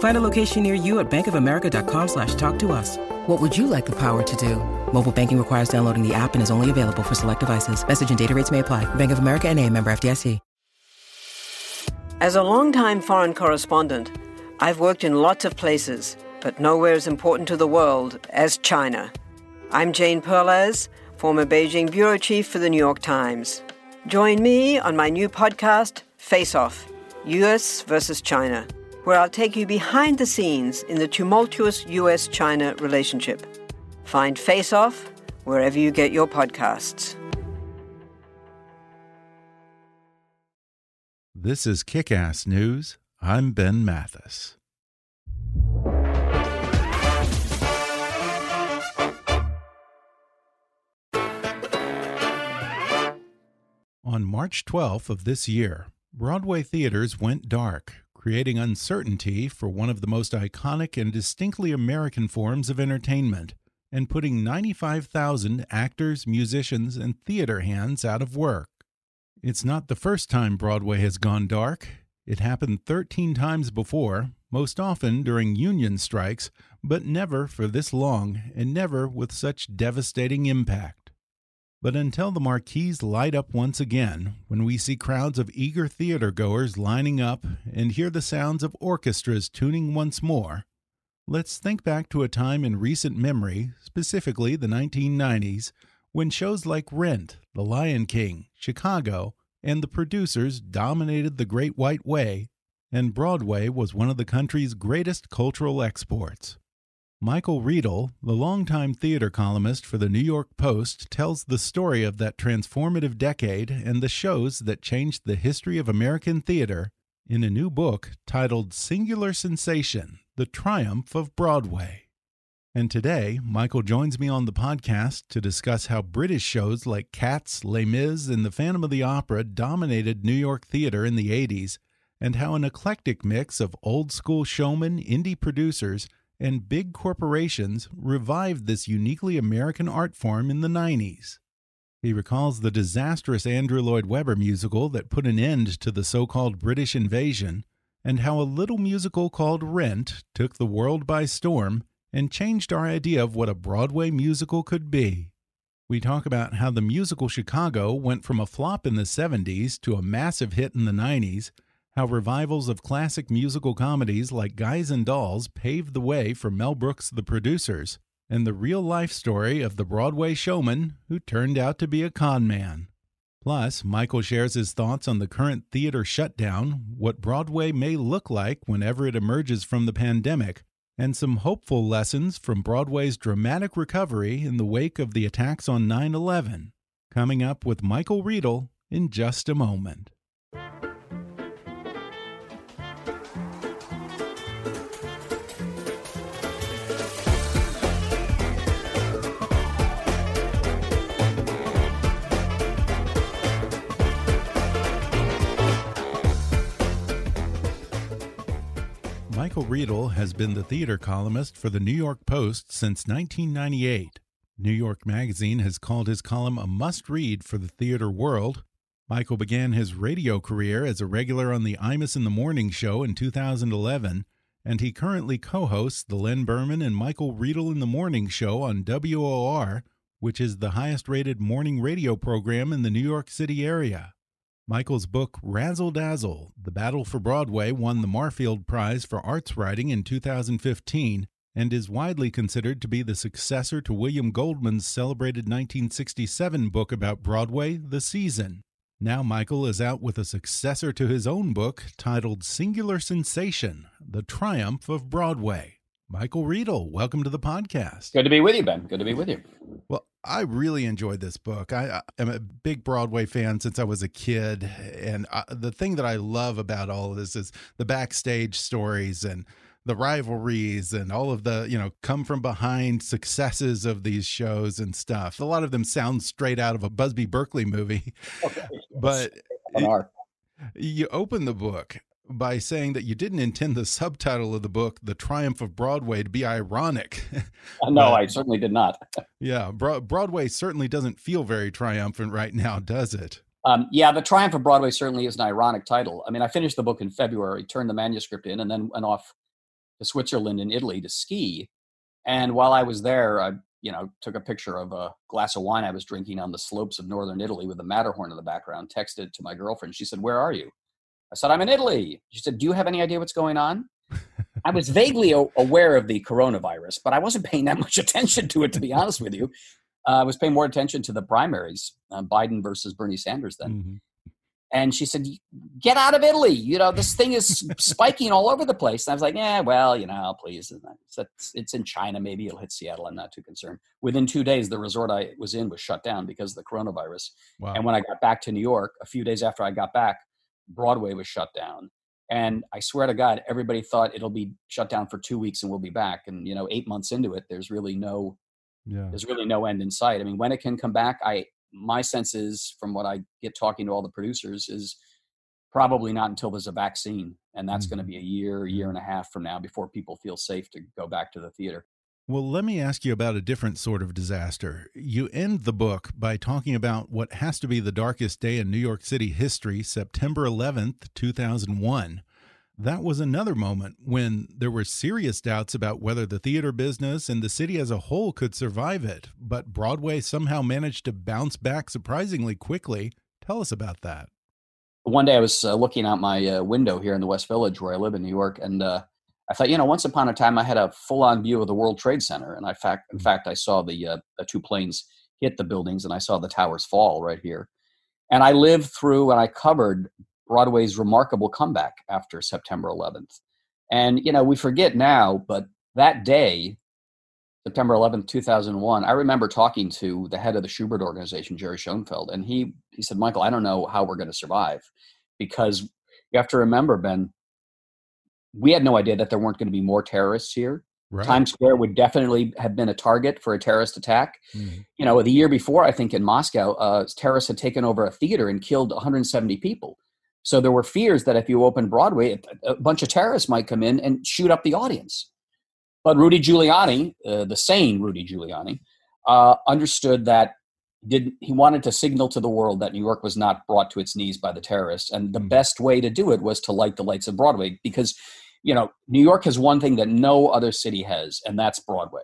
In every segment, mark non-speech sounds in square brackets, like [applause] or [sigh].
Find a location near you at bankofamerica.com slash talk to us. What would you like the power to do? Mobile banking requires downloading the app and is only available for select devices. Message and data rates may apply. Bank of America and a member FDIC. As a longtime foreign correspondent, I've worked in lots of places, but nowhere as important to the world as China. I'm Jane Perlez, former Beijing bureau chief for the New York Times. Join me on my new podcast, Face Off US versus China where I'll take you behind the scenes in the tumultuous US China relationship. Find Face Off wherever you get your podcasts. This is Kick Ass News. I'm Ben Mathis. On March 12th of this year, Broadway theaters went dark creating uncertainty for one of the most iconic and distinctly American forms of entertainment, and putting 95,000 actors, musicians, and theater hands out of work. It's not the first time Broadway has gone dark. It happened 13 times before, most often during union strikes, but never for this long and never with such devastating impact. But until the marquees light up once again, when we see crowds of eager theater goers lining up and hear the sounds of orchestras tuning once more, let's think back to a time in recent memory, specifically the 1990s, when shows like Rent, The Lion King, Chicago, and The Producers dominated the Great White Way, and Broadway was one of the country's greatest cultural exports. Michael Riedel, the longtime theater columnist for the New York Post, tells the story of that transformative decade and the shows that changed the history of American theater in a new book titled Singular Sensation The Triumph of Broadway. And today, Michael joins me on the podcast to discuss how British shows like Cats, Les Mis, and The Phantom of the Opera dominated New York theater in the 80s, and how an eclectic mix of old school showmen, indie producers, and big corporations revived this uniquely American art form in the 90s. He recalls the disastrous Andrew Lloyd Webber musical that put an end to the so called British invasion, and how a little musical called Rent took the world by storm and changed our idea of what a Broadway musical could be. We talk about how the musical Chicago went from a flop in the 70s to a massive hit in the 90s how revivals of classic musical comedies like Guys and Dolls paved the way for Mel Brooks' The Producers, and the real life story of the Broadway showman who turned out to be a con man. Plus, Michael shares his thoughts on the current theater shutdown, what Broadway may look like whenever it emerges from the pandemic, and some hopeful lessons from Broadway's dramatic recovery in the wake of the attacks on 9 11. Coming up with Michael Riedel in just a moment. Michael Riedel has been the theater columnist for the New York Post since 1998. New York Magazine has called his column a must read for the theater world. Michael began his radio career as a regular on the Imus in the Morning show in 2011, and he currently co hosts the Len Berman and Michael Riedel in the Morning show on WOR, which is the highest rated morning radio program in the New York City area. Michael's book Razzle Dazzle The Battle for Broadway won the Marfield Prize for Arts Writing in 2015 and is widely considered to be the successor to William Goldman's celebrated 1967 book about Broadway, The Season. Now, Michael is out with a successor to his own book titled Singular Sensation The Triumph of Broadway. Michael Riedel, welcome to the podcast. Good to be with you, Ben. Good to be with you. Well, I really enjoyed this book. I, am a big Broadway fan since I was a kid. And I, the thing that I love about all of this is the backstage stories and the rivalries and all of the you know come from behind successes of these shows and stuff. A lot of them sound straight out of a Busby Berkeley movie, [laughs] okay. but it, you open the book by saying that you didn't intend the subtitle of the book, "The Triumph of Broadway," to be ironic. [laughs] no, but, I certainly did not. [laughs] yeah, Broadway certainly doesn't feel very triumphant right now, does it? Um, yeah, The Triumph of Broadway certainly is an ironic title. I mean, I finished the book in February, turned the manuscript in, and then went off to Switzerland and Italy to ski. And while I was there, I you know took a picture of a glass of wine I was drinking on the slopes of northern Italy with the Matterhorn in the background. Texted to my girlfriend. She said, "Where are you?" I said, "I'm in Italy." She said, "Do you have any idea what's going on?" [laughs] I was vaguely aware of the coronavirus, but I wasn't paying that much attention to it, to be honest with you. Uh, I was paying more attention to the primaries, uh, Biden versus Bernie Sanders then. Mm-hmm. And she said, "Get out of Italy! You know this thing is spiking all over the place." And I was like, "Yeah, well, you know, please. It's, it's in China. Maybe it'll hit Seattle. I'm not too concerned." Within two days, the resort I was in was shut down because of the coronavirus. Wow. And when I got back to New York, a few days after I got back, Broadway was shut down. And I swear to God, everybody thought it'll be shut down for two weeks and we'll be back. And you know, eight months into it, there's really no yeah. there's really no end in sight. I mean, when it can come back, I my sense is from what I get talking to all the producers is probably not until there's a vaccine, and that's mm-hmm. going to be a year, year and a half from now before people feel safe to go back to the theater. Well, let me ask you about a different sort of disaster. You end the book by talking about what has to be the darkest day in New York City history, September 11th, 2001 that was another moment when there were serious doubts about whether the theater business and the city as a whole could survive it. But Broadway somehow managed to bounce back surprisingly quickly. Tell us about that. One day I was uh, looking out my uh, window here in the West Village where I live in New York, and uh, I thought, you know, once upon a time I had a full-on view of the World Trade Center, and I fact, in mm. fact, I saw the, uh, the two planes hit the buildings, and I saw the towers fall right here. And I lived through and I covered Broadway's remarkable comeback after September 11th. And, you know, we forget now, but that day, September 11th, 2001, I remember talking to the head of the Shubert organization, Jerry Schoenfeld, and he, he said, Michael, I don't know how we're going to survive because you have to remember, Ben, we had no idea that there weren't going to be more terrorists here. Right. Times Square would definitely have been a target for a terrorist attack. Mm-hmm. You know, the year before, I think in Moscow, uh, terrorists had taken over a theater and killed 170 people. So there were fears that if you open Broadway, a bunch of terrorists might come in and shoot up the audience. But Rudy Giuliani, uh, the sane Rudy Giuliani, uh, understood that did he wanted to signal to the world that New York was not brought to its knees by the terrorists, and the mm. best way to do it was to light the lights of Broadway because, you know, New York has one thing that no other city has, and that's Broadway.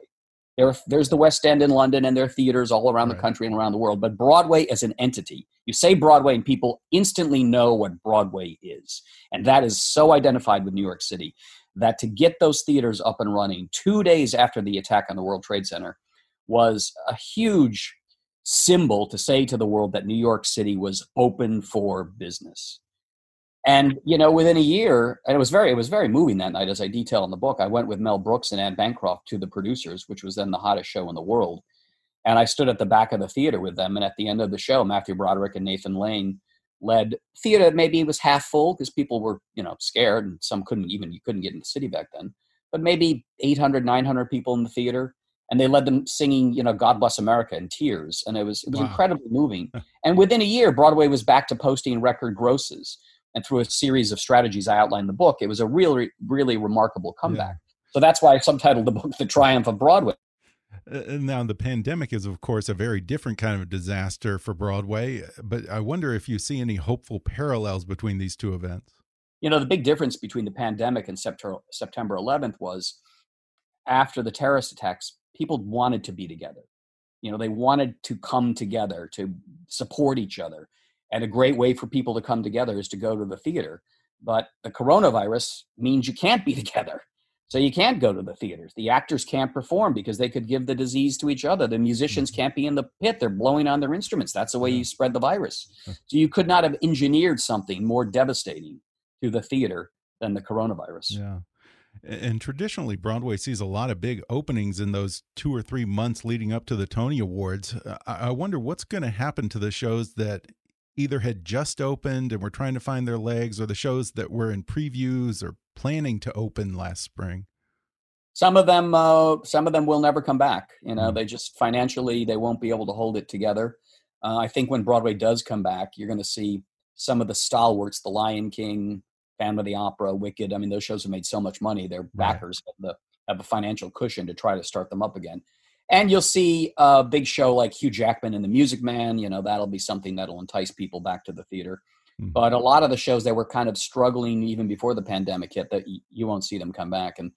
There, there's the West End in London, and there are theaters all around right. the country and around the world. But Broadway as an entity, you say Broadway, and people instantly know what Broadway is. And that is so identified with New York City that to get those theaters up and running two days after the attack on the World Trade Center was a huge symbol to say to the world that New York City was open for business. And you know within a year and it was very it was very moving that night as i detail in the book i went with mel brooks and anne bancroft to the producers which was then the hottest show in the world. And i stood at the back of the theater with them and at the end of the show matthew broderick and nathan lane led theater. Maybe it was half full because people were you know scared and some couldn't even you couldn't get in the city back then. But maybe 800 900 people in the theater and they led them singing you know god bless america in tears and it was it was wow. incredibly moving and within a year broadway was back to posting record grosses and through a series of strategies I outlined in the book, it was a really, really remarkable comeback. Yeah. So that's why I subtitled the book "The Triumph of Broadway." Uh, now, the pandemic is, of course, a very different kind of disaster for Broadway. But I wonder if you see any hopeful parallels between these two events. You know, the big difference between the pandemic and September 11th was after the terrorist attacks, people wanted to be together. You know, they wanted to come together to support each other. And a great way for people to come together is to go to the theater. But the coronavirus means you can't be [laughs] together. So you can't go to the theaters. The actors can't perform because they could give the disease to each other. The musicians mm-hmm. can't be in the pit. They're blowing on their instruments. That's the way you spread the virus. So you could not have engineered something more devastating to the theater than the coronavirus. Yeah. And traditionally, Broadway sees a lot of big openings in those two or three months leading up to the Tony Awards. I wonder what's going to happen to the shows that either had just opened and were trying to find their legs, or the shows that were in previews or planning to open last spring? some of them uh, some of them will never come back you know Mm. they just financially they won't be able to hold it together uh, i think when broadway does come back you're going to see some of the stalwarts the lion king phantom of the opera wicked i mean those shows have made so much money their backers have the have a financial cushion to try to start them up again. And you'll see a big show like hugh jackman and the music man you know that'll be something that'll entice people back to the theater. Mhm. but a lot of the shows that were kind of struggling even before the pandemic hit that y- you won't see them come back. And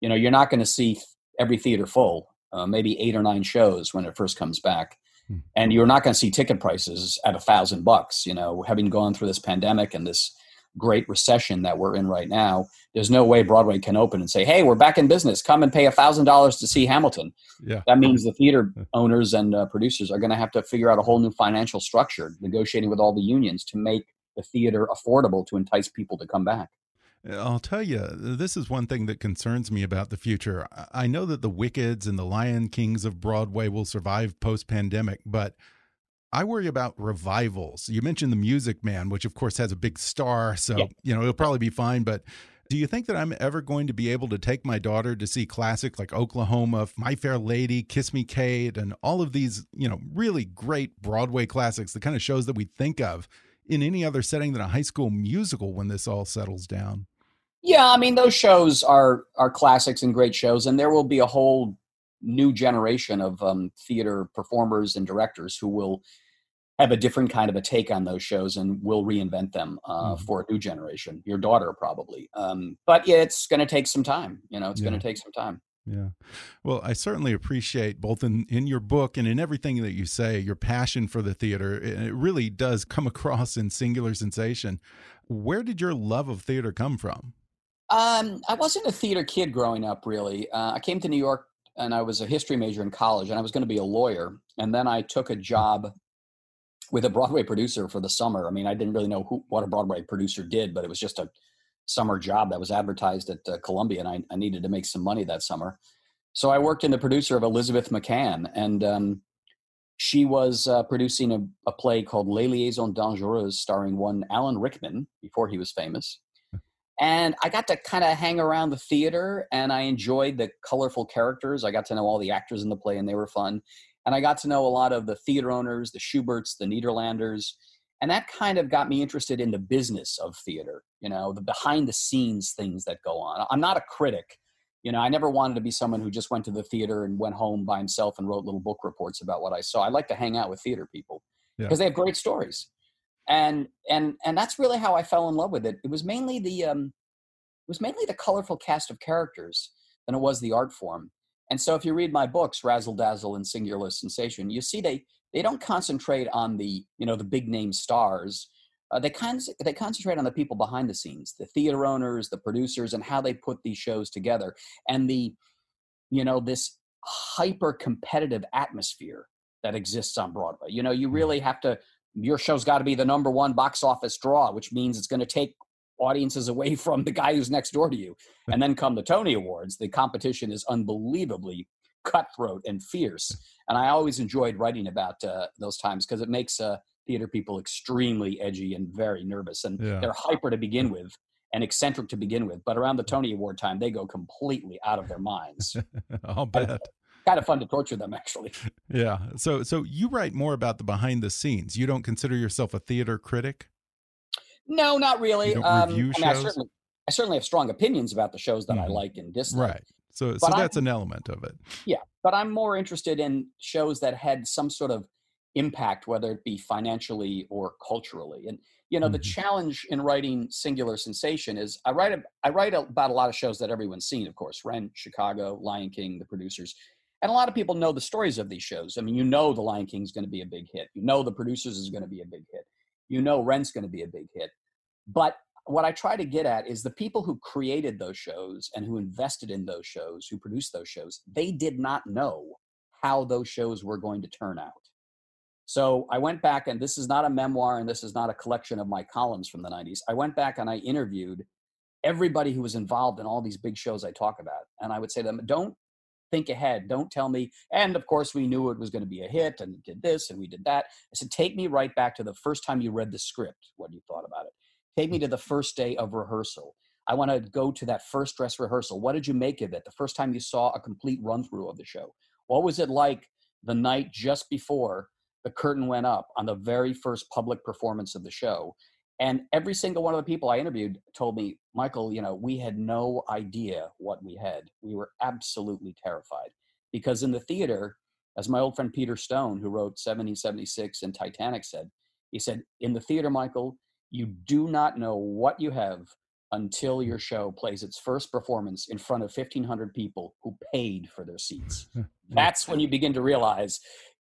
you know you're not going to see every theater full uh, maybe eight or nine shows when it first comes back. Hmm. and you're not going to see ticket prices at a thousand bucks you know having gone through this pandemic and this great recession that we're in right now there's no way broadway can open and say hey we're back in business come and pay a thousand dollars to see hamilton Yeah. that means the theater [laughs] owners and uh, producers are going to have to figure out a whole new financial structure negotiating with all the unions to make the theater affordable to entice people to come back I'll tell you, this is one thing that concerns me about the future. I- I know that the Wickeds and the Lion Kings of Broadway will survive post pandemic, but I worry about revivals. You mentioned the Music Man, which of course has a big star, so Yeah. you know it'll probably be fine. But do you think that I'm ever going to be able to take my daughter to see classic like Oklahoma, My Fair Lady, Kiss Me Kate, and all of these you know really great Broadway classics, the kind of shows that we think of in any other setting than a high school musical when this all settles down? Yeah, I mean those shows are are classics and great shows, and there will be a whole new generation of um, theater performers and directors who will have a different kind of a take on those shows and will reinvent them uh, Mhm. for a new generation. Your daughter probably, um, but yeah, it's going to take some time. You know, it's going to take some time. Yeah. Well, I certainly appreciate both in, in your book and in everything that you say, your passion for the theater. It it really does come [laughs] across in Singular Sensation. Where did your love of theater come from? Um, I wasn't a theater kid growing up, really. Uh, I came to New York and I was a history major in college, and I was going to be a lawyer. And then I took a job with a Broadway producer for the summer. I mean, I didn't really know who, what a Broadway producer did, but it was just a summer job that was advertised at uh, Columbia, and I, I needed to make some money that summer. So I worked in the producer of Elizabeth McCann, and um, she was uh, producing a, a play called Les Liaisons Dangereuses, starring one Alan Rickman before he was famous. And I got to kind of hang around the theater and I enjoyed the colorful characters. I got to know all the actors in the play and they were fun. And I got to know a lot of the theater owners, the Shuberts, the Nederlanders. And that kind of got me interested in the business of theater, you know, the behind the scenes things that go on. I'm not a critic. You know, I never wanted to be someone who just went to the theater and went home by himself and wrote little book reports about what I saw. I like to hang out with theater people Yeah. because they have great stories and and and that's really how I fell in love with it. It was mainly the um, it was mainly the colorful cast of characters than it was the art form. And so, if you read my books, Razzle Dazzle and Singular Sensation, you see they they don't concentrate on the you know the big name stars. Uh, they con- they concentrate on the people behind the scenes, the theater owners, the producers, and how they put these shows together, and the you know this hyper competitive atmosphere that exists on Broadway. You know, you really have to your show's got to be the number one box office draw, which means it's going to take audiences away [laughs] from the guy who's next door to you. And then come the Tony Awards, the competition is unbelievably cutthroat and fierce. And I always enjoyed writing about uh, those times because it makes uh, theater people extremely edgy and very nervous. And Yeah. they're hyper to begin with and eccentric to begin with. But around the Tony Award time, they go completely out of their minds. [laughs] I'll bet. kind of fun to torture them, actually. Yeah. So so you write more about the behind the scenes. You don't consider yourself a theater critic? No, not really. Um, review I mean, I certainly, I certainly have strong opinions about the shows that I Mhm. like and dislike. Right. So so I'm- that's an element of it. Yeah, but I'm more interested in shows that had some sort of impact, whether it be financially or culturally. And you know, the Mhm. challenge in writing Singular Sensation is I write a, I write about a lot of shows that everyone's seen, of course, Rent, Chicago, Lion King, the producers. And a lot of people know the stories of these shows. I mean, you know, The Lion King is going to be a big hit. You know, The Producers is going to be a big hit. You know, Rent's going to be a big hit. But what I try to get at is the people who created those shows and who invested in those shows, who produced those shows, they did not know how those shows were going to turn out. So I went back, and this is not a memoir and this is not a collection of my columns from the 90s. I went back and I interviewed everybody who was involved in all these big shows I talk about. And I would say to them, don't think ahead. Don't tell me. And of course, we knew it was going to be a hit and did this and we did that. I said, take me right back to the first time you read the script, what you thought about it. Take me to the first day of rehearsal. I want to go to that first dress rehearsal. What did you make of it? The first time you saw a complete run through of the show. What was it like the night just before the curtain went up on the very first public performance of the show? And every single one of the people I interviewed told me, Michael, you know, we had no idea what we had. We were absolutely terrified because in the theater, as my old friend Peter Stone, who wrote 1776 and Titanic said, he said, in the theater, Michael, you do not know what you have until your show plays its first performance in front of 1500 people who paid for their seats [laughs] that's when you begin to realize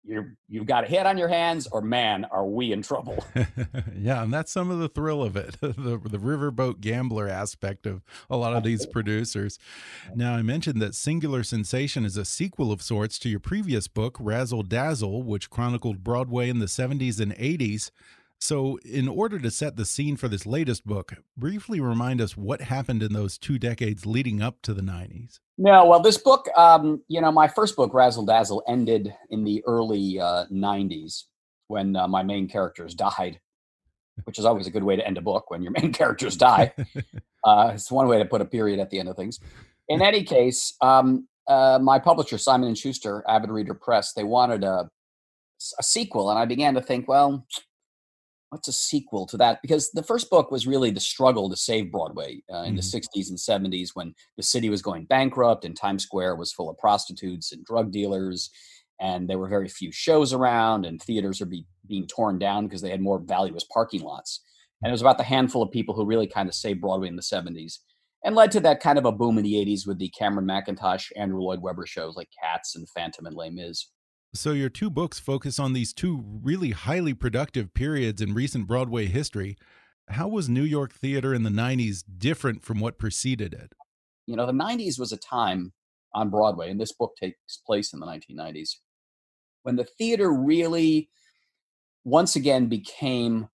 you're you've got a hit on your hands or man are we in trouble? [laughs] Yeah and that's some of the thrill of it [laughs] the, the riverboat gambler aspect of a lot of these producers. Now i mentioned that singular sensation is a sequel of sorts to your previous book razzle dazzle which chronicled broadway in the 70s and 80s so, in order to set the scene for this latest book, briefly remind us what happened in those two decades leading up to the 90s. No, well, this book, um, you know, my first book, Razzle Dazzle, ended in the early uh, 90s when uh, my main characters died, which is always a good way to end a book when your [laughs] main characters die. [laughs] uh, it's one way to put a period at the end of things. In any case, um, uh, my publisher, Simon and Schuster, Avid Reader Press, they wanted a, a sequel, and I began to think, well, what's a sequel to that? Because the first book was really the struggle to save Broadway uh, in mm-hmm. the 60s and 70s when the city was going bankrupt and Times Square was full of prostitutes and drug dealers. And there were very few shows around, and theaters are be, being torn down because they had more valueless parking lots. And it was about the handful of people who really kind of saved Broadway in the 70s and led to that kind of a boom in the 80s with the Cameron Mackintosh, Andrew Lloyd Webber shows like Cats and Phantom and Les Mis. So, your two books focus on these two really highly productive periods in recent Broadway history. How was New York theater in the 90s different from what preceded it? You know, the 90s was a time on Broadway, and this book takes place in the 1990s, when the theater really once again became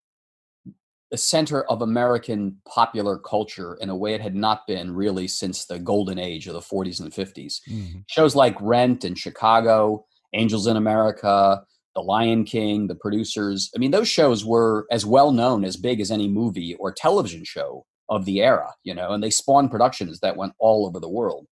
the center of American popular culture in a way it had not been really since the golden age of the 40s and 50s. Mm -hmm. Shows like Rent and Chicago, Angels in America, The Lion King, The Producers. I mean, those shows were as well known, as big as any movie or television show of the era, you know, and they spawned productions that went all over the world.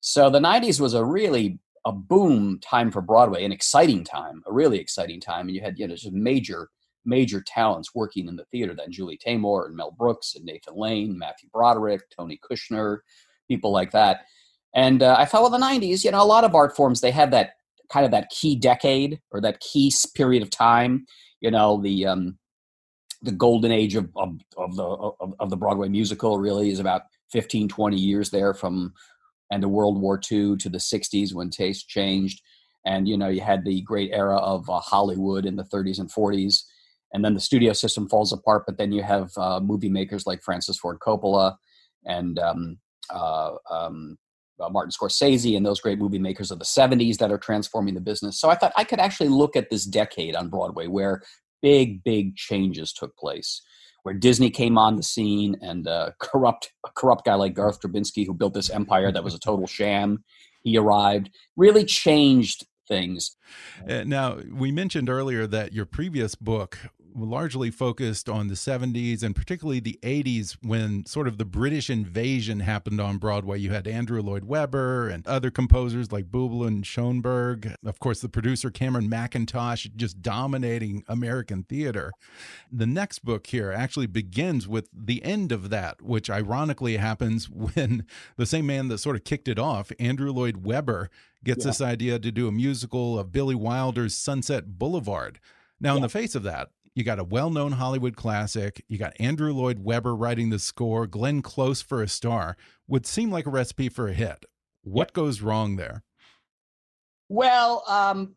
So the 90s was a really a boom time for Broadway, an exciting time, a really exciting time. And you had, you know, just major, major talents working in the theater then Julie Taymor and Mel Brooks and Nathan Lane, Matthew Broderick, Tony Kushner, people like that. And uh, I thought, well, the 90s, you know, a lot of art forms, they had that kind of that key decade or that key period of time. You know, the um, the golden age of, of, of the of, of, the Broadway musical really is about 15, 20 years there from end of World War II to the 60s when taste changed. And, you know, you had the great era of uh, Hollywood in the 30s and 40s. And then the studio system falls apart, but then you have uh, movie makers like Francis Ford Coppola and um, uh, um, uh, Martin Scorsese and those great movie makers of the 70s that are transforming the business. So I thought I could actually look at this decade on Broadway where big, big changes took place, where Disney came on the scene and uh, corrupt, a corrupt guy like Garth Drabinsky, who built this empire that was a total sham, he arrived, really changed things. Uh, now, we mentioned earlier that your previous book largely focused on the 70s and particularly the 80s when sort of the British invasion happened on Broadway. You had Andrew Lloyd Webber and other composers like Boublil and Schoenberg. Of course, the producer Cameron Mackintosh just dominating American theater. The next book here actually begins with the end of that, which ironically happens [laughs] when the same man that sort of kicked it off, Andrew Lloyd Webber, gets yeah. this idea to do a musical of Billy Wilder's Sunset Boulevard. Now, yeah. in the face of that, you got a well known Hollywood classic. You got Andrew Lloyd Webber writing the score, Glenn Close for a star. Would seem like a recipe for a hit. What goes wrong there? Well, um,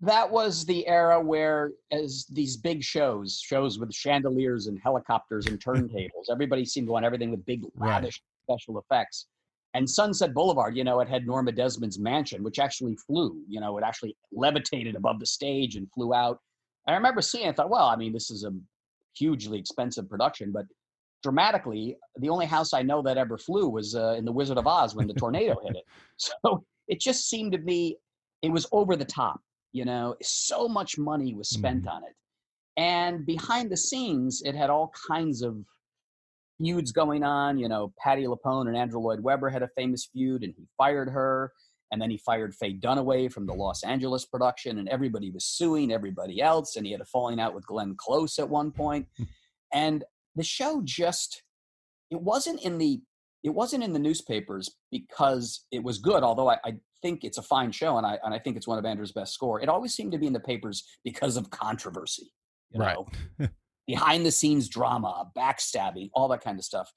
that was the era where, as these big shows, shows with chandeliers and helicopters and [laughs] turntables, everybody seemed to want everything with big, lavish right. special effects. And Sunset Boulevard, you know, it had Norma Desmond's mansion, which actually flew. You know, it actually levitated above the stage and flew out. I remember seeing it, I thought, well, I mean, this is a hugely expensive production, but dramatically, the only house I know that ever flew was uh, in The Wizard of Oz when the tornado hit it. [laughs] So it just seemed to me, it was over the top. You know, so much money was spent mm. on it. And behind the scenes, it had all kinds of feuds going on. You know, Patti LuPone and Andrew Lloyd Webber had a famous feud, and he fired her. And then he fired Faye Dunaway from the Los Angeles production, and everybody was suing everybody else. And he had a falling out with Glenn Close at one point. Hmm. and the show just it wasn't in the it wasn't in the newspapers because it was good, although I, I think it's a fine show and I and I think it's one of Andrew's best score. It always seemed to be in the papers because of controversy. You right. know, [laughs] behind the scenes drama, backstabbing, all that kind of stuff.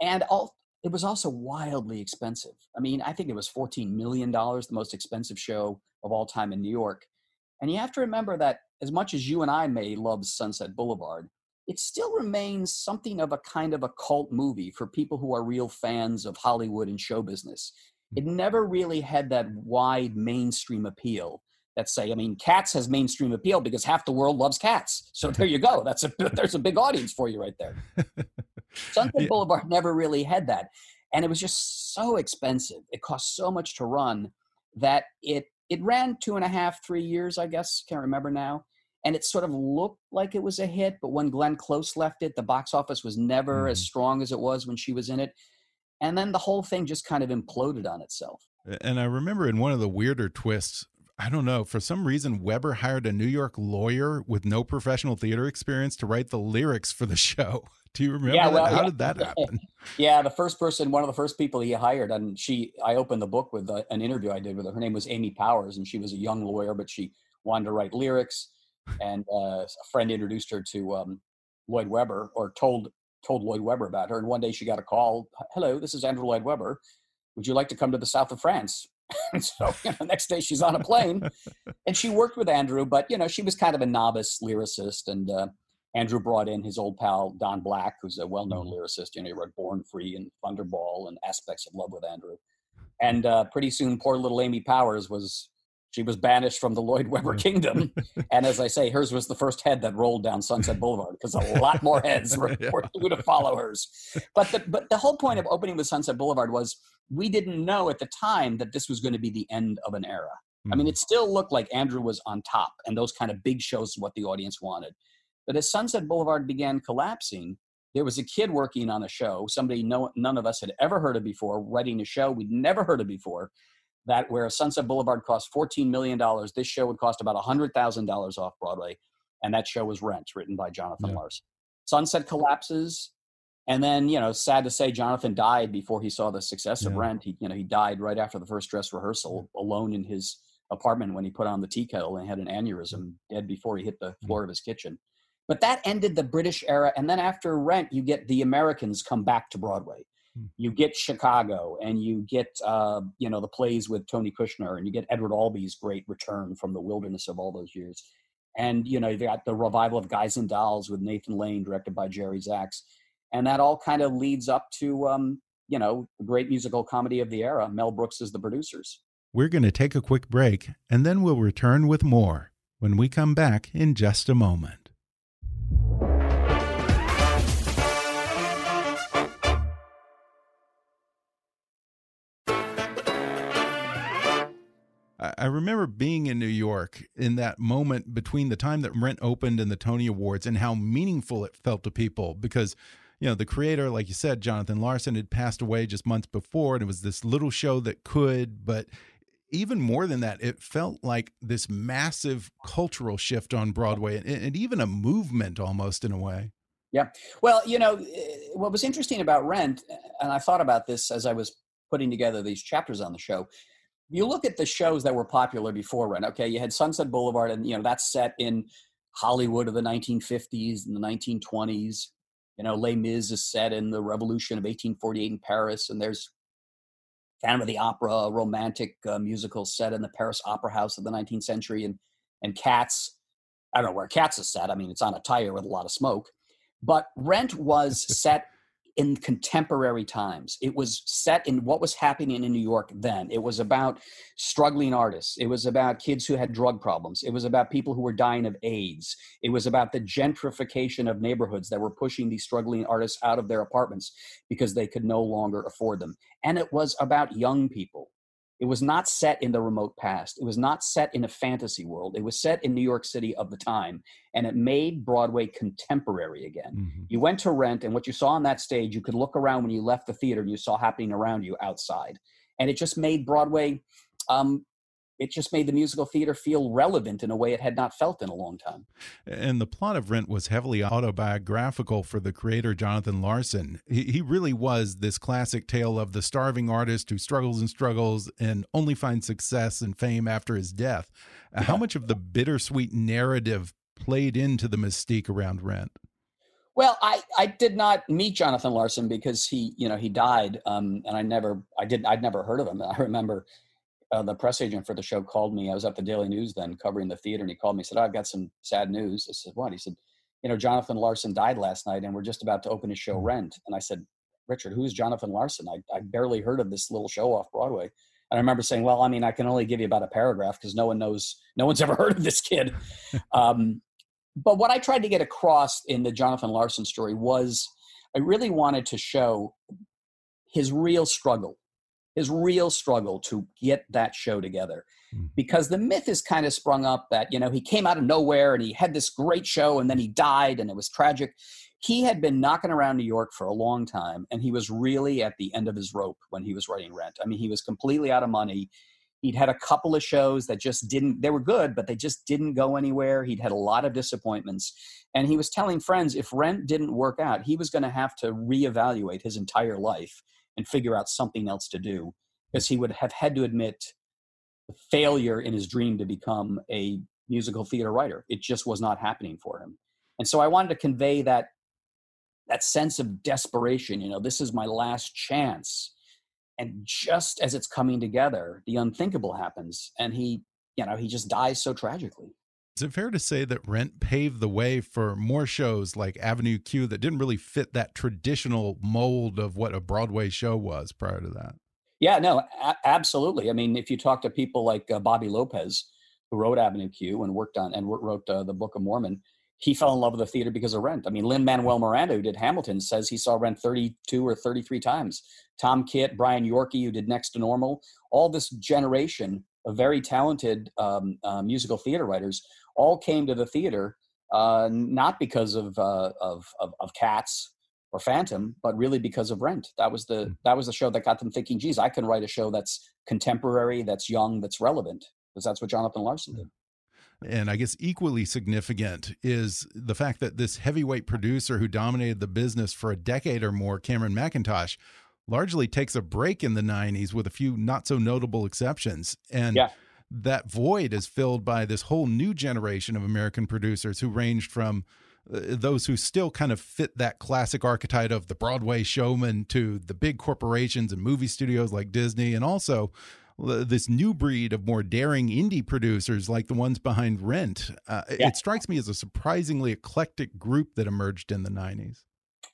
And all it was also wildly expensive. I mean, I think it was $14 million, the most expensive show of all time in New York. And you have to remember that as much as you and I may love Sunset Boulevard, it still remains something of a kind of a cult movie for people who are real fans of Hollywood and show business. Hmm. It never really had that wide mainstream appeal that say, I mean, Cats has mainstream appeal because half the world loves cats. So there you go. That's a [laughs] there's a big audience for you right there. [laughs] Sunset yeah. Boulevard never really had that, and it was just so expensive. It cost so much to run that it it ran two and a half, three years, I guess. Can't remember now. And it sort of looked like it was a hit, but when Glenn Close left it, the box office was never mm. as strong as it was when she was in it. And then the whole thing just kind of imploded on itself. And I remember in one of the weirder twists I don't know. For some reason, Webber hired a New York lawyer with no professional theater experience to write the lyrics for the [laughs] show. Do you remember yeah, well, that? How yeah. did that [laughs] happen? yeah, the first person, one of the first people he hired, and she, I opened the book with a, uh, an interview I did with her. Her name was Amy Powers, and she was a young lawyer, but she wanted to write lyrics. And uh, a friend introduced her to um, Lloyd Webber, or told told Lloyd Webber about her. And one day she got a call. Hello, this is Andrew Lloyd Webber. Would you like to come to the south of France? [laughs] so you know, next day she's on a plane, and she worked with Andrew, but you know she was kind of a novice lyricist, and uh, Andrew brought in his old pal Don Black, who's a well-known mm-hmm. lyricist. You know, he wrote "Born Free" and "Thunderball" and "Aspects of Love with Andrew," and uh, pretty soon, poor little Amy Powers was she was banished from the Lloyd Webber kingdom. [laughs] and as I say, hers was the first head that rolled down Sunset Boulevard because a lot more heads were, [laughs] yeah. were to follow hers. But the, but the whole point of opening with Sunset Boulevard was we didn't know at the time that this was going to be the end of an era. Mm-hmm. I mean, hmm. it still looked like Andrew was on top, and those kind of big shows what the audience wanted. But as Sunset Boulevard began collapsing, there was a kid working on a show, somebody no, none of us had ever heard of before, writing a show we'd never heard of before. That where Sunset Boulevard cost $14 million, this show would cost about $100,000 off Broadway. And that show was Rent, written by Jonathan yeah. Larson. Sunset collapses. And then, you know, sad to say, Jonathan died before he saw the success yeah. of Rent. He, you know, he died right after the first dress rehearsal, alone in his apartment when he put on the tea kettle and had an aneurysm, dead before he hit the floor of his kitchen. But that ended the British era. And then after Rent, you get the Americans come back to Broadway. Hmm. You get Chicago, and you get uh, you know the plays with Tony Kushner, and you get Edward Albee's great return from the wilderness of all those years. And you know you got the revival of Guys and Dolls with Nathan Lane, directed by Jerry Zaks and that all kind of leads up to um, you know the great musical comedy of the era. Mel Brooks is the producers. We're going to take a quick break, and then we'll return with more when we come back in just a moment. I remember being in New York in that moment between the time that Rent opened and the Tony Awards and how meaningful it felt to people because you know, the creator, like you said, Jonathan Larson had passed away just months before, and it was this little show that could, but even more than that, it felt like this massive cultural shift on Broadway and, and, even a movement almost in a way. Yeah. Well, you know, eh, what was interesting about Rent, and I thought about this as I was putting together these chapters on the show. You look at the shows that were popular before Rent. Okay, you had Sunset Boulevard, and you know that's set in Hollywood of the 1950s and the 1920s. You know, Les Mis is set in the Revolution of 1848 in Paris, and there's Phantom of the Opera, a romantic uh, musical set in the Paris Opera House of the 19th century, and and Cats. I don't know where Cats is set. I mean, it's on a tire with a lot of smoke. But Rent was [laughs] set in contemporary times. It was set in what was happening in New York then. It was about struggling artists. It was about kids who had drug problems. It was about people who were dying of AIDS. It was about the gentrification of neighborhoods that were pushing these struggling artists out of their apartments because they could no longer afford them. And it was about young people. It was not set in the remote past. It was not set in a fantasy world. It was set in New York City of the time, and it made Broadway contemporary again. Mm-hmm. You went to Rent, and what you saw on that stage, you could look around when you left the theater and you saw happening around you outside. And it just made Broadway um, it just made the musical theater feel relevant in a way it had not felt in a long time. And the plot of Rent was heavily autobiographical for the creator, Jonathan Larson. He, he really was this classic tale of the starving artist who struggles and struggles and only finds success and fame after his death. Yeah. How much of the bittersweet narrative played into the mystique around Rent? Well, I, I did not meet Jonathan Larson because he, you know, he died, um, and I never, I didn't I'd never heard of him. [laughs] I remember uh, the press agent for the show called me. I was at the Daily News then covering the theater, and he called me. He said, oh, "I've got some sad news." I said, "What?" He said, "You know, Jonathan Larson died last night, and we're just about to open his show Rent." And I said, "Richard, who's Jonathan Larson? I, I barely heard of this little show off Broadway." And I remember saying, "Well, I mean, I can only give you about a paragraph because no one knows, no one's [laughs] ever heard of this kid." [laughs] um, but what I tried to get across in the Jonathan Larson story was, I really wanted to show his real struggle his real struggle to get that show together. Hmm. because the myth is kind of sprung up that you know he came out of nowhere and he had this great show and then he died and it was tragic. He had been knocking around new york for a long time and he was really at the end of his rope when he was writing rent. I mean he was completely out of money. He'd had a couple of shows that just didn't they were good but they just didn't go anywhere. He'd had a lot of disappointments. And he was telling friends if rent didn't work out he was going to have to reevaluate his entire life and figure out something else to do because he would have had to admit the failure in his dream to become a musical theater writer. It just was not happening for him. And so I wanted to convey that that sense of desperation, you know, this is my last chance. And just as it's coming together, the unthinkable happens and he, you know, he just dies so tragically. Is it fair to say that Rent paved the way for more shows like Avenue Q that didn't really fit that traditional mold of what a Broadway show was prior to that? Yeah, no, absolutely. I mean, if you talk to people like uh, Bobby Lopez, who wrote Avenue Q and worked on and wrote uh, the Book of Mormon, he fell in love with the theater because of Rent. I mean, Lin Manuel Miranda, who did Hamilton, says he saw Rent 32 or 33 times. Tom Kitt, Brian Yorkey, who did Next to Normal, all this generation of very talented um, uh, musical theater writers all came to the theater uh, not because of, uh, of, of, of Cats or Phantom, but really because of Rent. That was the hmm. that was the show that got them thinking, "Geez, I can write a show that's contemporary, that's young, that's relevant." Because that's what Jonathan Larson did. And I guess equally significant is the fact that this heavyweight producer who dominated the business for a decade or more, Cameron Mackintosh, largely takes a break in the 90s with a few not so notable exceptions. And yeah that void is filled by this whole new generation of American producers who ranged from uh, those who still kind of fit that classic archetype of the Broadway showman to the big corporations and movie studios like Disney, and also uh, this new breed of more daring indie producers like the ones behind Rent. Uh, yeah. It strikes me as a surprisingly eclectic group that emerged in the 90s.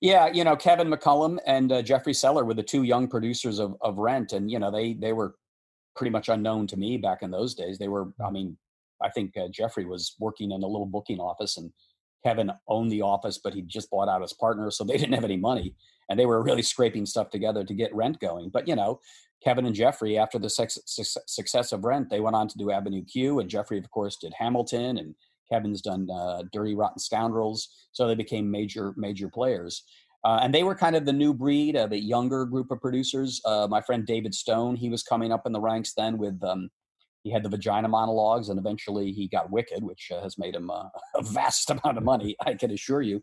Yeah, you know, Kevin McCollum and uh, Jeffrey Seller were the two young producers of, of Rent, and you know they they were pretty much unknown to me back in those days. They were, I mean, I think uh, Jeffrey was working in a little booking office and Kevin owned the office, but he just bought out his partner. So they [laughs] didn't have any money and they were really scraping stuff together to get rent going. But, you know, Kevin and Jeffrey, after the success of Rent, they went on to do Avenue Q. And Jeffrey, of course, did Hamilton and Kevin's done uh, Dirty Rotten Scoundrels. So they became major, major players. Uh, and they were kind of the new breed of a younger group of producers. Uh, my friend David Stone, he was coming up in the ranks then with, um, he had the vagina monologues and eventually he got Wicked, which uh, has made him a [laughs] vast amount of money, I can assure you.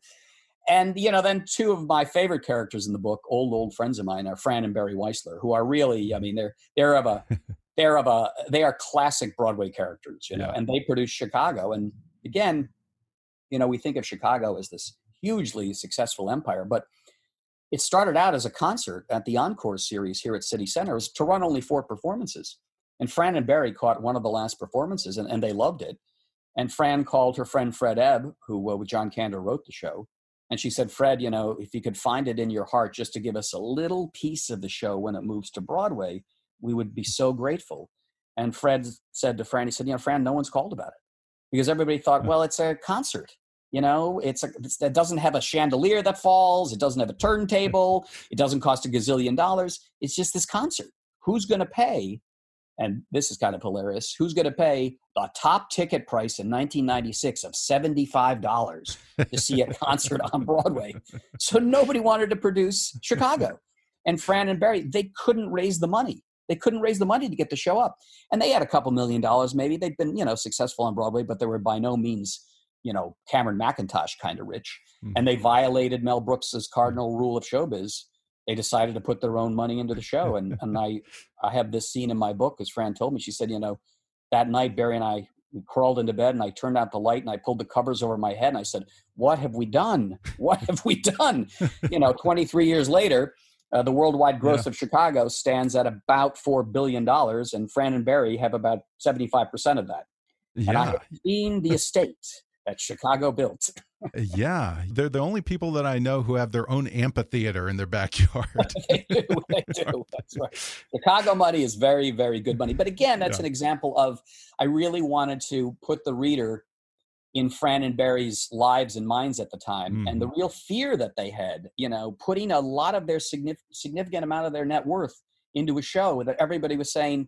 And, you know, then two of my favorite characters in the book, old, old friends of mine, are Fran and Barry Weissler, who are really, I mean, they're, they're of a, [laughs] they're of a, they are classic Broadway characters, you know, yeah. and they produce Chicago. And again, you know, we think of Chicago as this hugely successful empire. But it started out as a concert at the Encore series here at City Center. It was to run only four performances. And Fran and Barry caught one of the last performances and, and they loved it. And Fran called her friend Fred Ebb, who uh, with John Kander wrote the show. And she said, Fred, you know, if you could find it in your heart just to give us a little piece of the show when it moves to Broadway, we would be so grateful. And Fred said to Fran, he said, you know, Fran, no one's called about it because everybody thought, well, it's a concert. You know, it's a, it's, it doesn't have a chandelier that falls. It doesn't have a turntable. It doesn't cost a gazillion dollars. It's just this concert. Who's going to pay and this is kind of hilarious. Who's going to pay the top ticket price in 1996 of $75 to see a concert on Broadway? So nobody wanted to produce Chicago. And Fran and Barry, they couldn't raise the money. They couldn't raise the money to get the show up. And they had a couple million dollars maybe. They'd been, you know, successful on Broadway, but they were by no means, you know, Cameron Mackintosh kind of rich. Mm-hmm. And they violated Mel Brooks's cardinal rule of showbiz they decided to put their own money into the show. And [laughs] and I I have this scene in my book, as Fran told me. She said, you know, that night Barry and I we crawled into bed and I turned out the light and I pulled the covers over my head and I said, "What have we done? [laughs] What have we done?" you know, 23 years later, uh, the worldwide gross yeah. of Chicago stands at about four billion dollars, and Fran and Barry have about 75 percent of that. Yeah. And I have seen the estate that Chicago built. yeah, they're the only people that I know who have their own amphitheater in their backyard. [laughs] they do. They do. [laughs] That's right. Chicago money is very, very good money. But again, that's yeah. an example of I really wanted to put the reader in Fran and Barry's lives and minds at the time, mm. and the mm-hmm. real fear that they had. You know, putting a lot of their significant significant amount of their net worth into a show that everybody was saying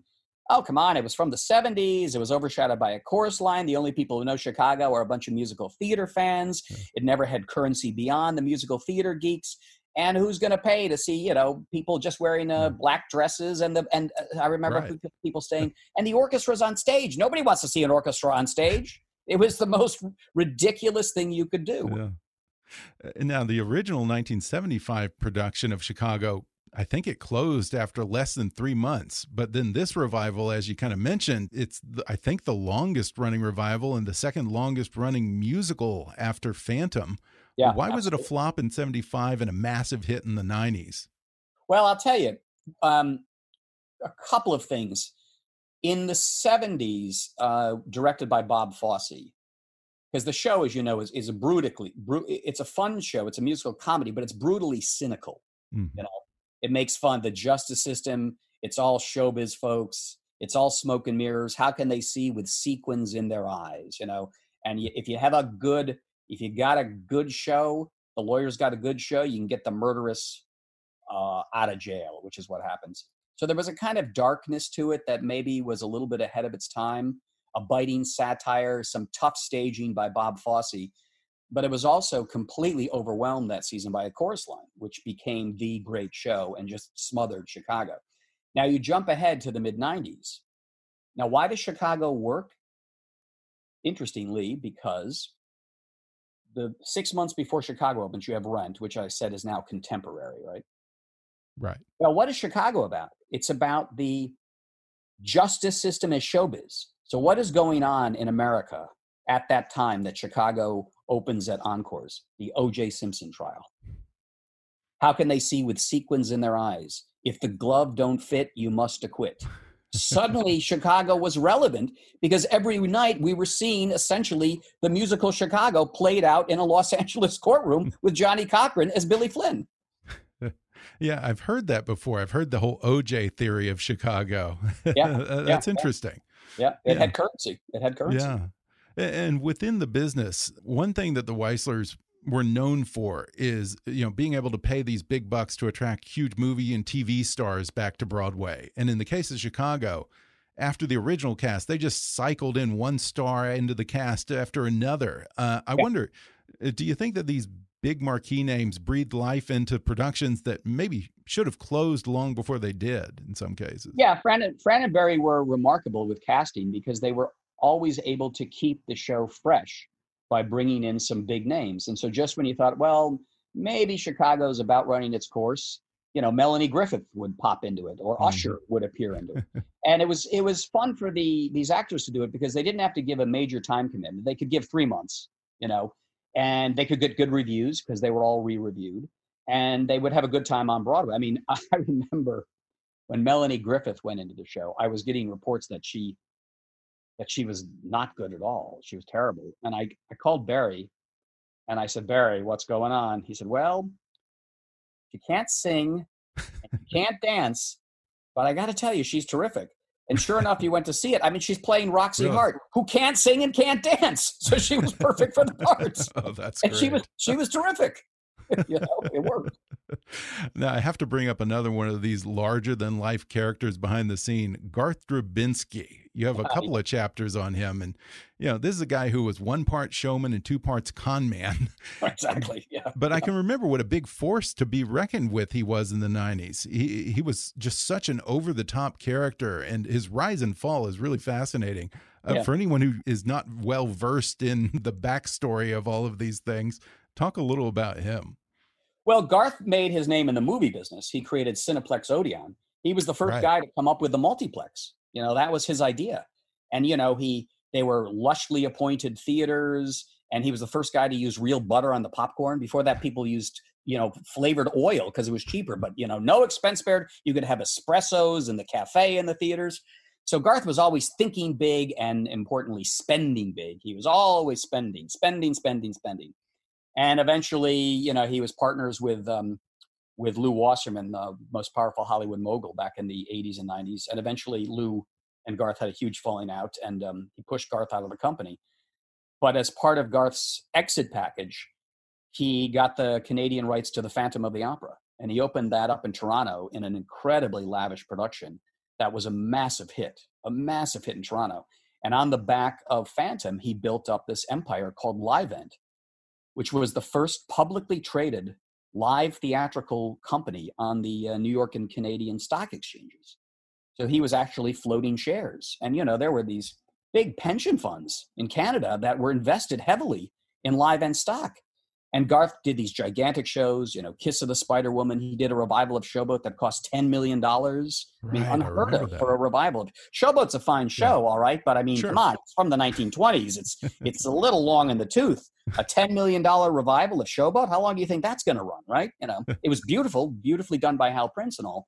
oh, come on, it was from the 70s. It was overshadowed by a chorus line. The only people who know Chicago are a bunch of musical theater fans. It never had currency beyond the musical theater geeks. And who's going to pay to see, you know, people just wearing uh, black dresses and the and uh, I remember right. people saying, and the orchestra's on stage. Nobody wants to see an orchestra on stage. It was the most ridiculous thing you could do. Yeah. Uh, now, the original 1975 production of Chicago I think it closed after less than three months. But then this revival, as you kind of mentioned, it's the, I think the longest running revival and the second longest running musical after Phantom. Yeah, Why absolutely. was it a flop in '75 and a massive hit in the '90s? Well, I'll tell you, um, a couple of things. In the '70s, uh, directed by Bob Fosse, because the show, as you know, is is a brutally, it's a fun show. It's a musical comedy, but it's brutally cynical. Mm -hmm. You know, it makes fun the justice system. It's all showbiz folks. It's all smoke and mirrors. How can they see with sequins in their eyes? You know, and if you have a good, if you got a good show, the lawyer's got a good show, you can get the murderous uh, out of jail, which is what happens. So there was a kind of darkness to it that maybe was a little bit ahead of its time, a biting satire, some tough staging by Bob Fosse but it was also completely overwhelmed that season by a chorus line, which became the great show and just smothered Chicago. Now you jump ahead to the mid 90s. Now, why does Chicago work? Interestingly, because the six months before Chicago opens, you have Rent, which I said is now contemporary, right? Right. Well, what is Chicago about? It's about the justice system as showbiz. So, what is going on in America at that time that Chicago opens at Encores, the O.J. Simpson trial. How can they see with sequins in their eyes? If the glove don't fit, you must acquit. Suddenly, [laughs] Chicago was relevant because every night we were seeing essentially the musical Chicago played out in a Los [laughs] Angeles courtroom with Johnnie Cochran as Billy Flynn. [laughs] Yeah, I've heard that before. I've heard the whole OJ theory of Chicago. Yeah, that's yeah, interesting. Yeah, it had currency. It had currency. Yeah. And within the business, one thing that the Weisslers were known for is you know being able to pay these big bucks to attract huge movie and TV stars back to Broadway. And in the case of Chicago, after the original cast, they just cycled in one star into the cast after another. Uh, I yeah. wonder, uh, do you think that these big marquee names breathed life into productions that maybe should have closed long before they did in some cases? Yeah, Fran and, Fran and Barry were remarkable with casting because they were always able to keep the show fresh by bringing in some big names. And so just when you thought, well, maybe Chicago's about running its course, you know, Melanie Griffith would pop into it or mm-hmm. Usher would appear into it. [laughs] and it was it was fun for the these actors to do it because they didn't have to give a major time commitment. They could give 3 months, you know, and they could get good reviews because they were all re-reviewed and they would have a good time on Broadway. I mean, [laughs] I remember when Melanie Griffith went into the show, I was getting reports that she that she was not good at all. She was terrible. And I, I called Barry and I said, Barry, what's going on? He said, Well, she can't sing and she can't dance, but I got to tell you, she's terrific. And sure enough, you went to see it. I mean, she's playing Roxy really? Hart, who can't sing and can't [laughs] dance. So she was perfect for the [laughs] parts. oh, that's and great. she was she was terrific. [laughs] you know, it worked. Now I have to bring up another one of these larger than life characters behind the scene, Garth Drabinsky. You have a couple of chapters on him, and you know this is a guy who was one part showman and two parts con man. [laughs] Exactly. Yeah. [laughs] but I can remember what a big force to be reckoned with he was in the '90s. He he was just such an over the top character, and his rise and fall is really fascinating. Uh, yeah. For anyone who is not well versed in the backstory of all of these things, talk a little about him. Well, Garth made his name in the movie business. He created Cineplex Odeon. He was the first right. guy to come up with the multiplex. You know, that was his idea. And you know, he they were lushly appointed theaters, and he was the first guy to use real butter on the popcorn. Before that, people used you know flavored oil because it was cheaper. But you know, no expense spared. You could have espressos in the cafe in the theaters. So Garth was always thinking big and importantly spending big. He was always spending, spending, spending, spending and eventually, you know, he was partners with um, with Lew Wasserman, the most powerful Hollywood mogul back in the 80s and 90s. And eventually, Lou and Garth had a huge falling out, and um, he pushed Garth out of the company. But as part of Garth's exit package, he got the Canadian rights to the Phantom of the Opera, and he opened that up in Toronto in an incredibly lavish production that was a massive hit, a massive hit in Toronto. And on the back of Phantom, he built up this empire called Livent, which was the first publicly traded live theatrical company on the uh, New York and Canadian stock exchanges. So he was actually floating shares. And, you know, there were these big pension funds in Canada that were invested heavily in Livent stock. And Garth did these gigantic shows, you know, Kiss of the Spider Woman. He did a revival of Showboat that cost $10 million. I mean, unheard I of that. for a revival. Showboat's a fine show, yeah. all right, but I mean, sure. come on, it's from the 1920s. It's [laughs] it's a little long in the tooth. A $10 million revival of Showboat, how long do you think that's going to run, right? You know, it was beautiful, beautifully done by Hal Prince and all.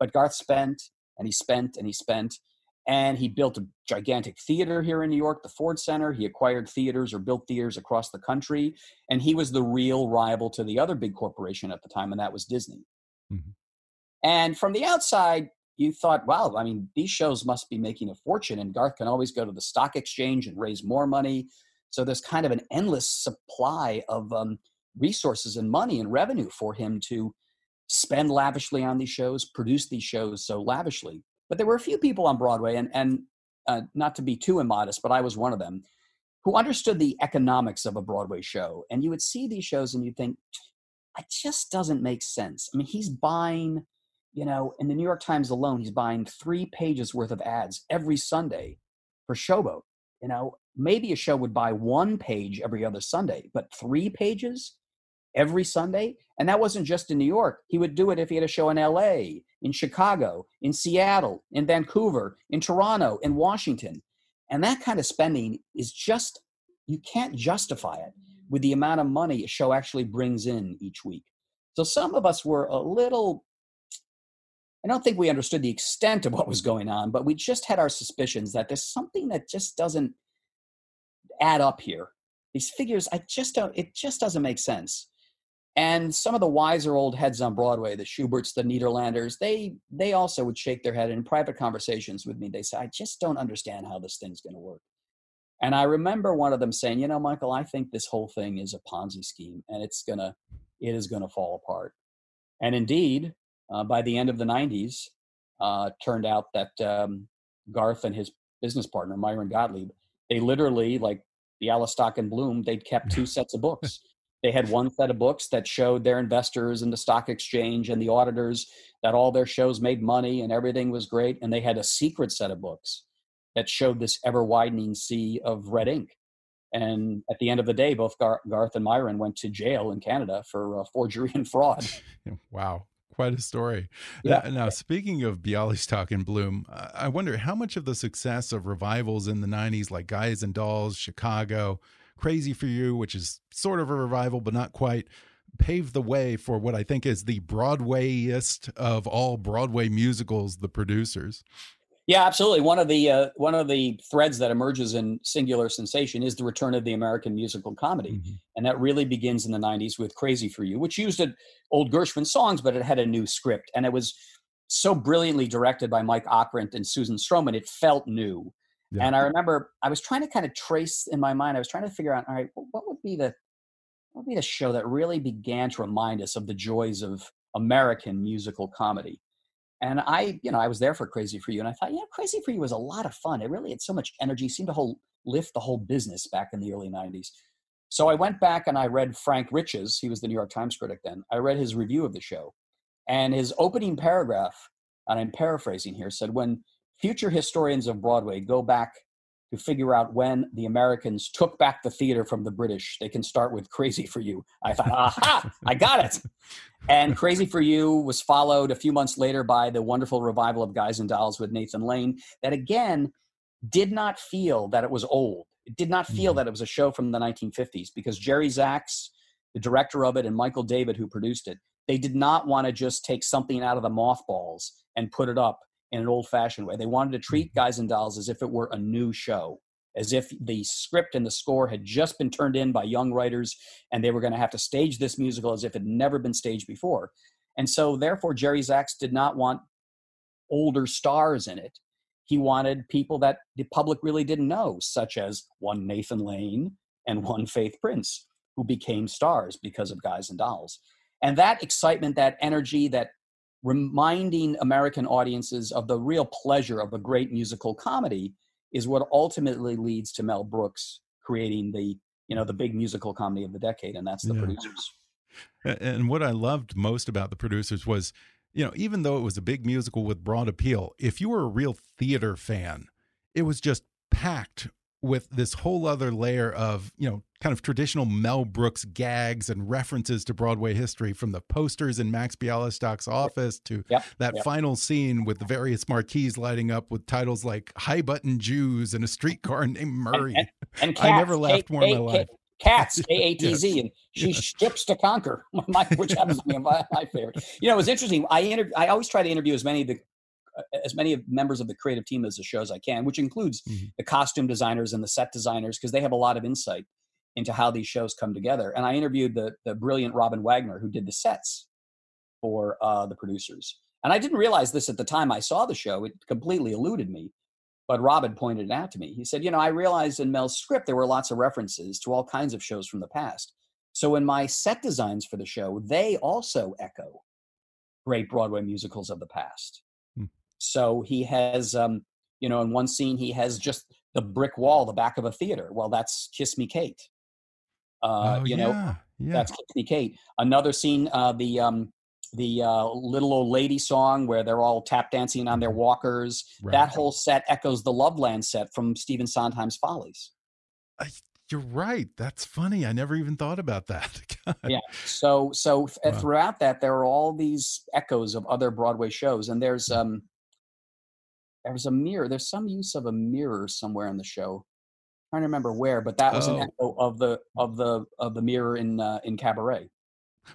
But Garth spent and he spent and he spent and he built a gigantic theater here in New York, the Ford Center. He acquired theaters or built theaters across the country. And he was the real rival to the other big corporation at the time, and that was Disney. Mm-hmm. And from the outside, you thought, wow, I mean, these shows must be making a fortune, and Garth can always go to the stock exchange and raise more money. So there's kind of an endless supply of um, resources and money and revenue for him to spend lavishly on these shows, produce these shows so lavishly. But there were a few people on Broadway, and, and uh, not to be too immodest, but I was one of them, who understood the economics of a Broadway show. And you would see these shows and you'd think, it just doesn't make sense. I mean, he's buying, you know, in the New York Times alone, he's buying three pages worth of ads every Sunday for Showboat. You know, maybe a show would buy one page every other Sunday, but three pages? every Sunday. And that wasn't just in New York. He would do it if he had a show in LA, in Chicago, in Seattle, in Vancouver, in Toronto, in Washington. And that kind of spending is just, you can't justify it with the amount of money a show actually brings in each week. So some of us were a little, I don't think we understood the extent of what was going on, but we just had our suspicions that there's something that just doesn't add up here. These figures, I just don't, it just doesn't make sense and some of the wiser old heads on broadway the Shuberts the nederlanders they they also would shake their head in private conversations with me. They say i just don't understand how this thing's going to work. And i remember one of them saying you know michael i think this whole thing is a ponzi scheme and it's going to it is going to fall apart. And indeed uh, by the end of the 90s uh, turned out that um, garth and his business partner myron gottlieb they literally like Bialystock and bloom they'd kept two [laughs] sets of books they had one set of books that showed their investors and the stock exchange and the auditors that all their shows made money and everything was great. And they had a secret set of books that showed this ever widening sea of red ink. And at the end of the day, both Gar- Garth and Myron went to jail in Canada for uh, forgery and fraud. [laughs] wow. Quite a story. Yeah. Now, now, speaking of Bialystock and Bloom, I wonder how much of the success of revivals in the 90s, like Guys and Dolls, Chicago, Crazy for You, which is sort of a revival, but not quite, paved the way for what I think is the Broadwayest of all Broadway musicals, The Producers. Yeah, absolutely. One of the uh, one of the threads that emerges in Singular Sensation is the return of the American musical comedy, mm -hmm. and that really begins in the '90s with "Crazy for You," which used old Gershwin songs, but it had a new script, and it was so brilliantly directed by Mike Ockrent and Susan Stroman. It felt new, yeah. And I remember I was trying to kind of trace in my mind, I was trying to figure out, all right, what would be the what would be the show that really began to remind us of the joys of American musical comedy? And I, you know, I was there for Crazy for You, and I thought, yeah, Crazy for You was a lot of fun. It really had so much energy, seemed to whole, lift the whole business back in the early 90s. So I went back and I read Frank Rich's, he was the New York Times critic then. I read his review of the show. And his opening paragraph, and I'm paraphrasing here, said, When future historians of Broadway go back to figure out when the Americans took back the theater from the British. They can start with Crazy for You. I thought, aha, I got it. And Crazy for You was followed a few months later by the wonderful revival of Guys and Dolls with Nathan Lane, that again did not feel that it was old. It did not feel mm-hmm. that it was a show from the 1950s because Jerry Zaks, the director of it, and Michael David, who produced it, they did not want to just take something out of the mothballs and put it up in an old fashioned way. They wanted to treat mm-hmm. Guys and Dolls as if it were a new show, as if the script and the score had just been turned in by young writers and they were going to have to stage this musical as if it had never been staged before. And so, therefore, Jerry Zaks did not want older stars in it. He wanted people that the public really didn't know, such as one Nathan Lane and [laughs] one Faith Prince, who became stars because of Guys and Dolls. And that excitement, that energy, that reminding American audiences of the real pleasure of a great musical comedy is what ultimately leads to Mel Brooks creating the you know the big musical comedy of the decade, and that's the yeah. producers. And what I loved most about the producers was, you know, even though it was a big musical with broad appeal, if you were a real theater fan, it was just packed with this whole other layer of you know kind of traditional Mel Brooks gags and references to Broadway history, from the posters in Max Bialystock's office to yep, that yep. final scene with the various marquees lighting up with titles like "High Button Jews" and a streetcar named Murray. And, and, and I never laughed more in my life. Cats, [laughs] K A T Z, and she yes. strips to conquer, [laughs] my, which happens to be my, my favorite. You know, it was interesting. I inter- I always try to interview as many of the as many of members of the creative team as the show as I can, which includes mm-hmm. the costume designers and the set designers because they have a lot of insight into how these shows come together. And I interviewed the the brilliant Robin Wagner who did the sets for uh, the producers. And I didn't realize this at the time I saw the show; it completely eluded me. But Robin pointed it out to me. He said, "You know, I realized in Mel's script there were lots of references to all kinds of shows from the past. So in my set designs for the show, they also echo great Broadway musicals of the past." So he has, um, you know, in one scene he has just the brick wall, the back of a theater. Well, that's Kiss Me Kate. Uh, oh, you yeah, know, yeah. that's Kiss Me Kate. Another scene, uh, the um, the uh, little old lady song where they're all tap dancing on their walkers. Right. That whole set echoes the Loveland set from Stephen Sondheim's Follies. I, you're right. That's funny. I never even thought about that. [laughs] yeah. So so wow. throughout that, there are all these echoes of other Broadway shows, and there's hmm. um, there was a mirror. There's some use of a mirror somewhere in the show. Trying to remember where, but that was oh. an echo of the of the of the mirror in uh, in Cabaret.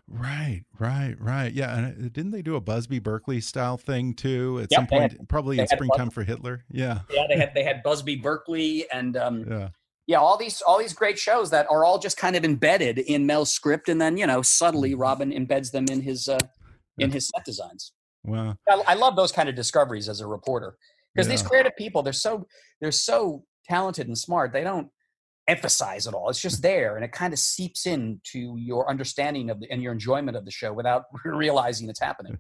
Right, right, right. Yeah, and didn't they do a Busby Berkeley style thing too at yep, some point? Had, probably in springtime for Hitler. Yeah, yeah. They had they had Busby Berkeley and um, yeah. Yeah, all these all these great shows that are all just kind of embedded in Mel's script, and then you know subtly mm-hmm. Robin embeds them in his uh, in his set designs. Wow, I, I love those kind of discoveries as a reporter because yeah. these creative people they're so they're so talented and smart they don't emphasize it all it's just there and it kind of seeps into your understanding of the, and your enjoyment of the show without [laughs] realizing it's happening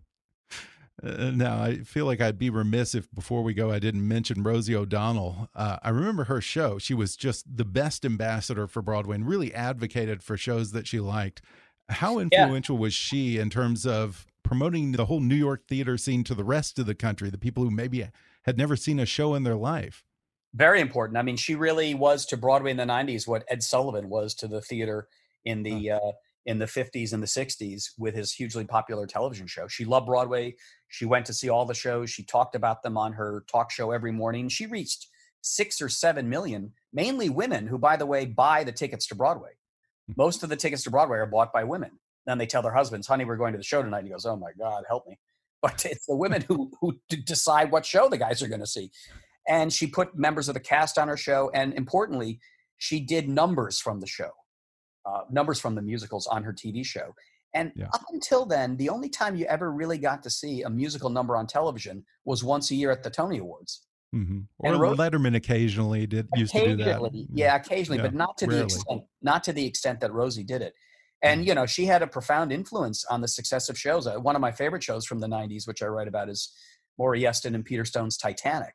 [laughs] uh, now I feel like I'd be remiss if before we go I didn't mention Rosie O'Donnell. Uh, I remember her show; she was just the best ambassador for Broadway and really advocated for shows that she liked. How influential yeah. was she in terms of promoting the whole New York theater scene to the rest of the country? The people who maybe had never seen a show in their life. Very important. I mean, she really was to Broadway in the '90s what Ed Sullivan was to the theater in the uh, in the 50s and the 60s with his hugely popular television show. She loved Broadway. She went to see all the shows. She talked about them on her talk show every morning. She reached six or seven million, mainly women who, by the way, buy the tickets to Broadway. Hmm. Most of the tickets to Broadway are bought by women. Then they tell their husbands, honey, we're going to the show tonight. And he goes, oh my God, help me but it's the women who who decide what show the guys are going to see. And she put members of the cast on her show, and importantly, she did numbers from the show, uh, numbers from the musicals on her TV show. And yeah. up until then, the only time you ever really got to see a musical number on television was once a year at the Tony Awards. Mm-hmm. Or Rose, Letterman occasionally did used to do that. Yeah, occasionally, yeah, but not to rarely. the extent not to the extent that Rosie did it. And you know, she had a profound influence on the success of shows. Uh, one of my favorite shows from the '90s, which I write about, is Maury Yeston and Peter Stone's Titanic,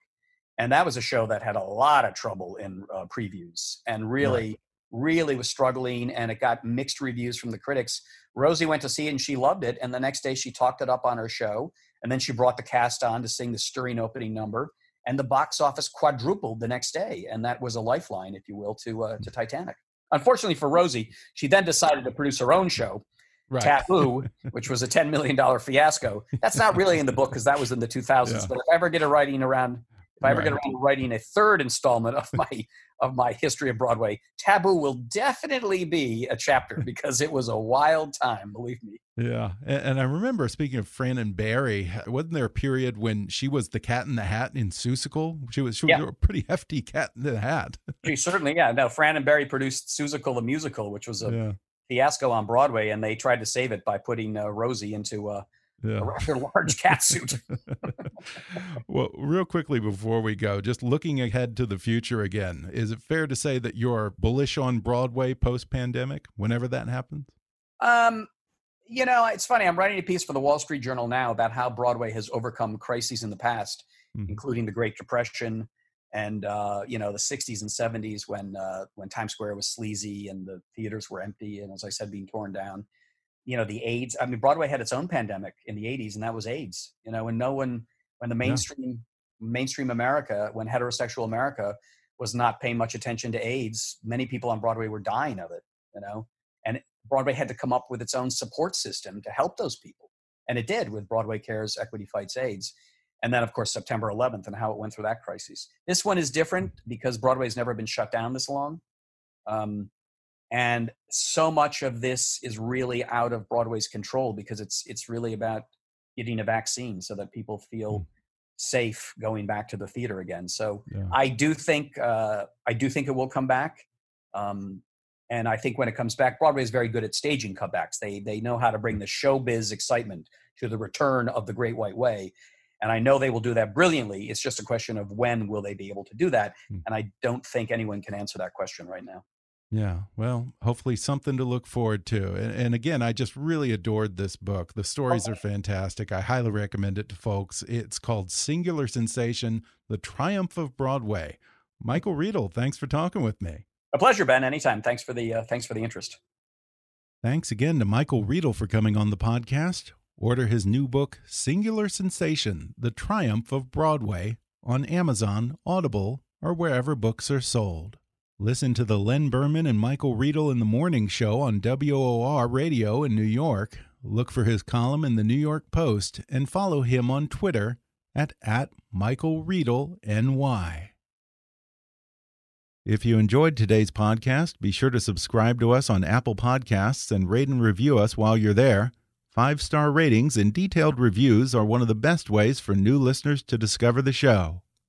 and that was a show that had a lot of trouble in uh, previews and really. Right. Really was struggling, and it got mixed reviews from the critics. Rosie went to see it and she loved it. And the next day, she talked it up on her show, and then she brought the cast on to sing the stirring opening number and the box office quadrupled the next day and that was a lifeline if you will to uh, to titanic Unfortunately for Rosie, she then decided to produce her own show, right. Taboo, [laughs] which was a $10 million fiasco. That's not really in the book because that was in the 2000s. Yeah. But if I ever get a writing around, if I ever right. get around to writing a third installment of my of my history of Broadway, Taboo will definitely be a chapter [laughs] because it was a wild time, believe me. Yeah, and, and I remember speaking of Fran and Barry, wasn't there a period when she was the Cat in the Hat in Seussical? She was she was yeah. a pretty hefty Cat in the Hat. she certainly, yeah. No, Fran and Barry produced Seussical the musical, which was a yeah. fiasco on Broadway, and they tried to save it by putting uh, Rosie into uh, yeah. a rather large cat suit. [laughs] [laughs] well, real quickly before we go, just looking ahead to the future again, is it fair to say that you're bullish on Broadway post pandemic whenever that happens? Um, you know, it's funny. I'm writing a piece for the Wall Street Journal now about how Broadway has overcome crises in the past, mm including the Great Depression and uh, you know the 60s and 70s when uh, when Times Square was sleazy and the theaters were empty and, as I said, being torn down you know the AIDS. I mean, Broadway had its own pandemic in the '80s, and that was AIDS. You know, and no one, when the mainstream yeah. mainstream America, when heterosexual America was not paying much attention to AIDS, many people on Broadway were dying of it. You know, and Broadway had to come up with its own support system to help those people, and it did with Broadway Cares, Equity Fights AIDS. And then, of course, September 11th and how it went through that crisis. This one is different because Broadway's never been shut down this long. Um, and so much of this is really out of broadway's control because it's it's really about getting a vaccine so that people feel mm. safe going back to the theater again so yeah. i do think uh, i do think it will come back um, and i think when it comes back broadway is very good at staging comebacks they they know how to bring the showbiz excitement to the return of the great white way and i know they will do that brilliantly it's just a question of when will they be able to do that mm. and i don't think anyone can answer that question right now yeah, well, hopefully something to look forward to. And, and, again, I just really adored this book. The stories are fantastic. I highly recommend it to folks. It's called Singular Sensation The Triumph of Broadway. Michael Riedel, thanks for talking with me. A pleasure, Ben. Anytime. Thanks for the uh, thanks for the interest. Thanks again to Michael Riedel for coming on the podcast. Order his new book, Singular Sensation: The Triumph of Broadway, on Amazon, Audible, or wherever books are sold. Listen to the Len Berman and Michael Riedel in the Morning Show on WOR Radio in New York. Look for his column in the New York Post and follow him on Twitter at, at Michael Riedel NY. If you enjoyed today's podcast, be sure to subscribe to us on Apple Podcasts and rate and review us while you're there. Five star ratings and detailed reviews are one of the best ways for new listeners to discover the show.